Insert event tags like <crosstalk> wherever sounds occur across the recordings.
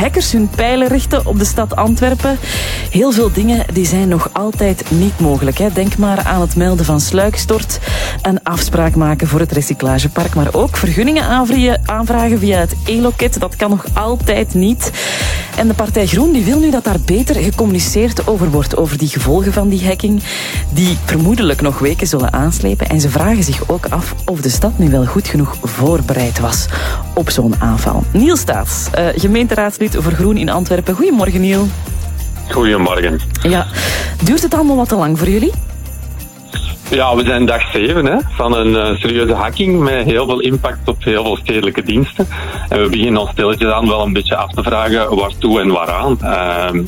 hackers hun pijlen richten op de stad Antwerpen. Heel veel dingen die zijn nog altijd niet mogelijk. Hè. Denk maar aan het melden van sluikstort, een afspraak maken voor het recyclagepark, maar ook vergunningen aanvragen via het e-loket. Dat kan nog altijd niet. En de Partij Groen die wil nu dat daar beter gecommuniceerd over wordt, over die gevolgen van die hacking, die vermoedelijk nog weken zullen aanslepen. En ze vragen zich ook af of de stad nu wel goed genoeg voorbereid was op zo'n aanval. Niel Staats, uh, gemeenteraadslid voor Groen in Antwerpen. Goedemorgen, Niel. Goedemorgen. Ja, duurt het allemaal wat te lang voor jullie? Ja, we zijn dag 7 hè, van een uh, serieuze hacking met heel veel impact op heel veel stedelijke diensten. En we beginnen ons stilletjes aan wel een beetje af te vragen waartoe en waaraan. Uh,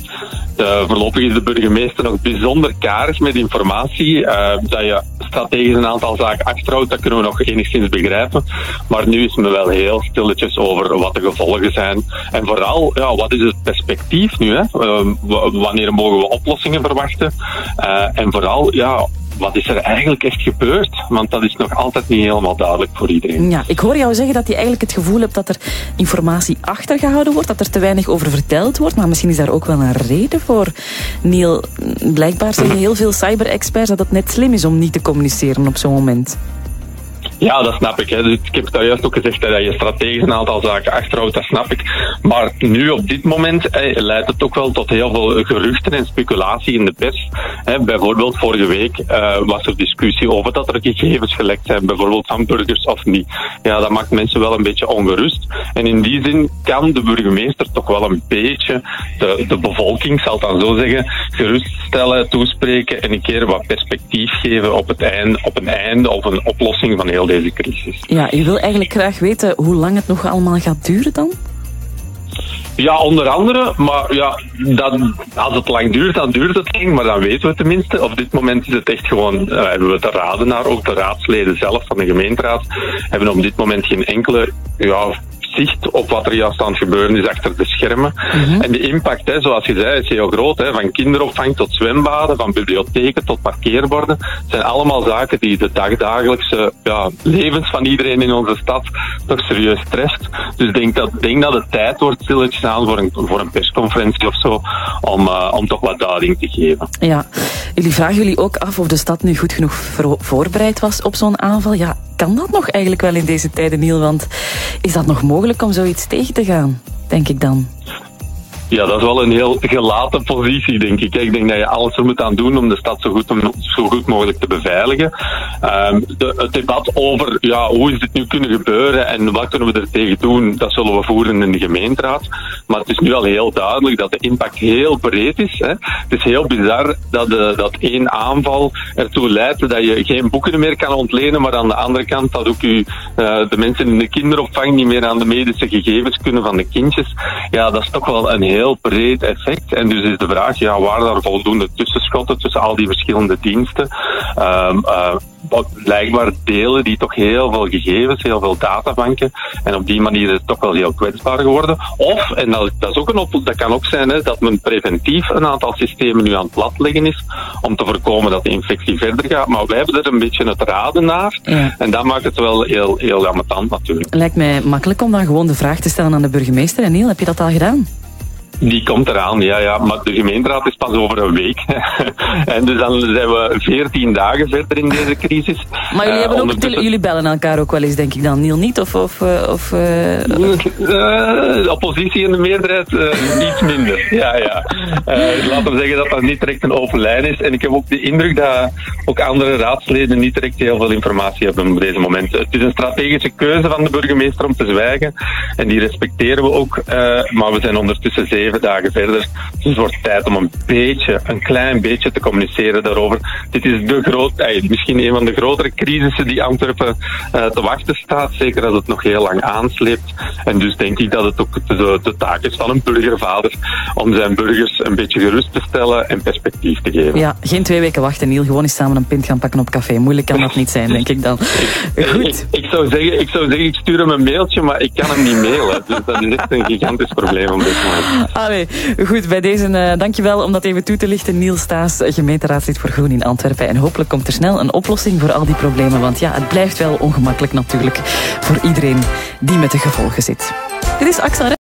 de, voorlopig is de burgemeester nog bijzonder karig met informatie. Uh, dat je strategisch een aantal zaken achterhoudt, dat kunnen we nog enigszins begrijpen. Maar nu is me wel heel stilletjes over wat de gevolgen zijn. En vooral, ja, wat is het perspectief nu? Hè? Uh, wanneer mogen we oplossingen verwachten? En vooral, ja, wat is er eigenlijk echt gebeurd? Want dat is nog altijd niet helemaal duidelijk voor iedereen. Ja, ik hoor jou zeggen dat je eigenlijk het gevoel hebt dat er informatie achtergehouden wordt, dat er te weinig over verteld wordt, maar misschien is daar ook wel een reden voor. Neil, blijkbaar zeggen heel veel cyber-experts dat het net slim is om niet te communiceren op zo'n moment. Ja, dat snap ik. Hè. Dus ik heb daar juist ook gezegd dat je strategisch een aantal zaken achterhoudt, dat snap ik. Maar nu op dit moment leidt het ook wel tot heel veel geruchten en speculatie in de pers. Hè. Bijvoorbeeld vorige week uh, was er discussie over dat er gegevens gelekt zijn, bijvoorbeeld van burgers of niet. Ja, dat maakt mensen wel een beetje ongerust. En in die zin kan de burgemeester toch wel een beetje de, de bevolking, zal het dan zo zeggen, geruststellen, toespreken en een keer wat perspectief geven op, het einde, op een einde of een oplossing van heel deze crisis. Ja, je wil eigenlijk graag weten hoe lang het nog allemaal gaat duren dan? Ja, onder andere. Maar ja, dat, als het lang duurt, dan duurt het lang. Maar dan weten we tenminste. Op dit moment is het echt gewoon, uh, hebben we te raden naar. Ook de raadsleden zelf van de gemeenteraad hebben op dit moment geen enkele ja, zicht op wat er juist aan het gebeuren is achter de schermen. Mm -hmm. En de impact, hè, zoals je zei, is heel groot. Hè, van kinderopvang tot zwembaden, van bibliotheken tot parkeerborden. Het zijn allemaal zaken die de dagdagelijkse ja, levens van iedereen in onze stad toch serieus treft. Dus ik denk dat, denk dat het tijd wordt stilletjes aan voor een, voor een persconferentie of zo, om, uh, om toch wat duiding te geven. Ja, jullie vragen jullie ook af of de stad nu goed genoeg voorbereid was op zo'n aanval. Ja, kan dat nog eigenlijk wel in deze tijden, Niel? Want is dat nog mogelijk om zoiets tegen te gaan, denk ik dan? Ja, dat is wel een heel gelaten positie, denk ik. Ik denk dat je alles er moet aan doen om de stad zo goed, zo goed mogelijk te beveiligen. De, het debat over ja, hoe is dit nu kunnen gebeuren en wat kunnen we er tegen doen, dat zullen we voeren in de gemeenteraad. Maar het is nu al heel duidelijk dat de impact heel breed is. Hè. Het is heel bizar dat, de, dat één aanval ertoe leidt dat je geen boeken meer kan ontlenen, maar aan de andere kant dat ook u, uh, de mensen in de kinderopvang niet meer aan de medische gegevens kunnen van de kindjes. Ja, dat is toch wel een heel heel breed effect. En dus is de vraag, ja, waren er voldoende tussenschotten tussen al die verschillende diensten? Um, uh, blijkbaar delen die toch heel veel gegevens, heel veel databanken. En op die manier is het toch wel heel kwetsbaar geworden. Of, en dat, dat, is ook een op, dat kan ook zijn, hè, dat men preventief een aantal systemen nu aan het platleggen is om te voorkomen dat de infectie verder gaat. Maar wij hebben er een beetje het raden naar. Ja. En dat maakt het wel heel, heel natuurlijk. Lijkt mij makkelijk om dan gewoon de vraag te stellen aan de burgemeester. En Niel, heb je dat al gedaan? Die komt eraan, ja, ja. Maar de gemeenteraad is pas over een week. <laughs> en dus dan zijn we veertien dagen verder in deze crisis. Maar jullie, uh, hebben ook jullie bellen elkaar ook wel eens, denk ik dan. Niel niet? Of, of, of, uh, de oppositie en de meerderheid iets minder. <laughs> Ja, ja. Dus laten we zeggen dat dat niet direct een open lijn is. En ik heb ook de indruk dat ook andere raadsleden niet direct heel veel informatie hebben op deze moment. Het is een strategische keuze van de burgemeester om te zwijgen. En die respecteren we ook. maar we zijn ondertussen zeven zeven dagen verder. Dus het wordt tijd om een beetje, een klein beetje te communiceren daarover. Dit is de groot, misschien een van de grotere crisissen die Antwerpen uh, te wachten staat. Zeker als het nog heel lang aansleept. En dus denk ik dat het ook de, de taak is van een burgervader om zijn burgers een beetje gerust te stellen en perspectief te geven. Ja, geen twee weken wachten, Niel. Gewoon eens samen een pint gaan pakken op café. Moeilijk kan dat niet zijn, denk ik dan. Goed. Ik, ik, zou zeggen, ik zou zeggen, ik stuur hem een mailtje, maar ik kan hem niet mailen. Dus dat is echt een gigantisch probleem op dit moment. <laughs> Allee, goed, bij deze uh, dankjewel om dat even toe te lichten. Niels Staes, gemeenteraadslid voor Groen in Antwerpen. En hopelijk komt er snel een oplossing voor al die problemen. Want ja, het blijft wel ongemakkelijk natuurlijk voor iedereen die met de gevolgen zit. Dit is Axel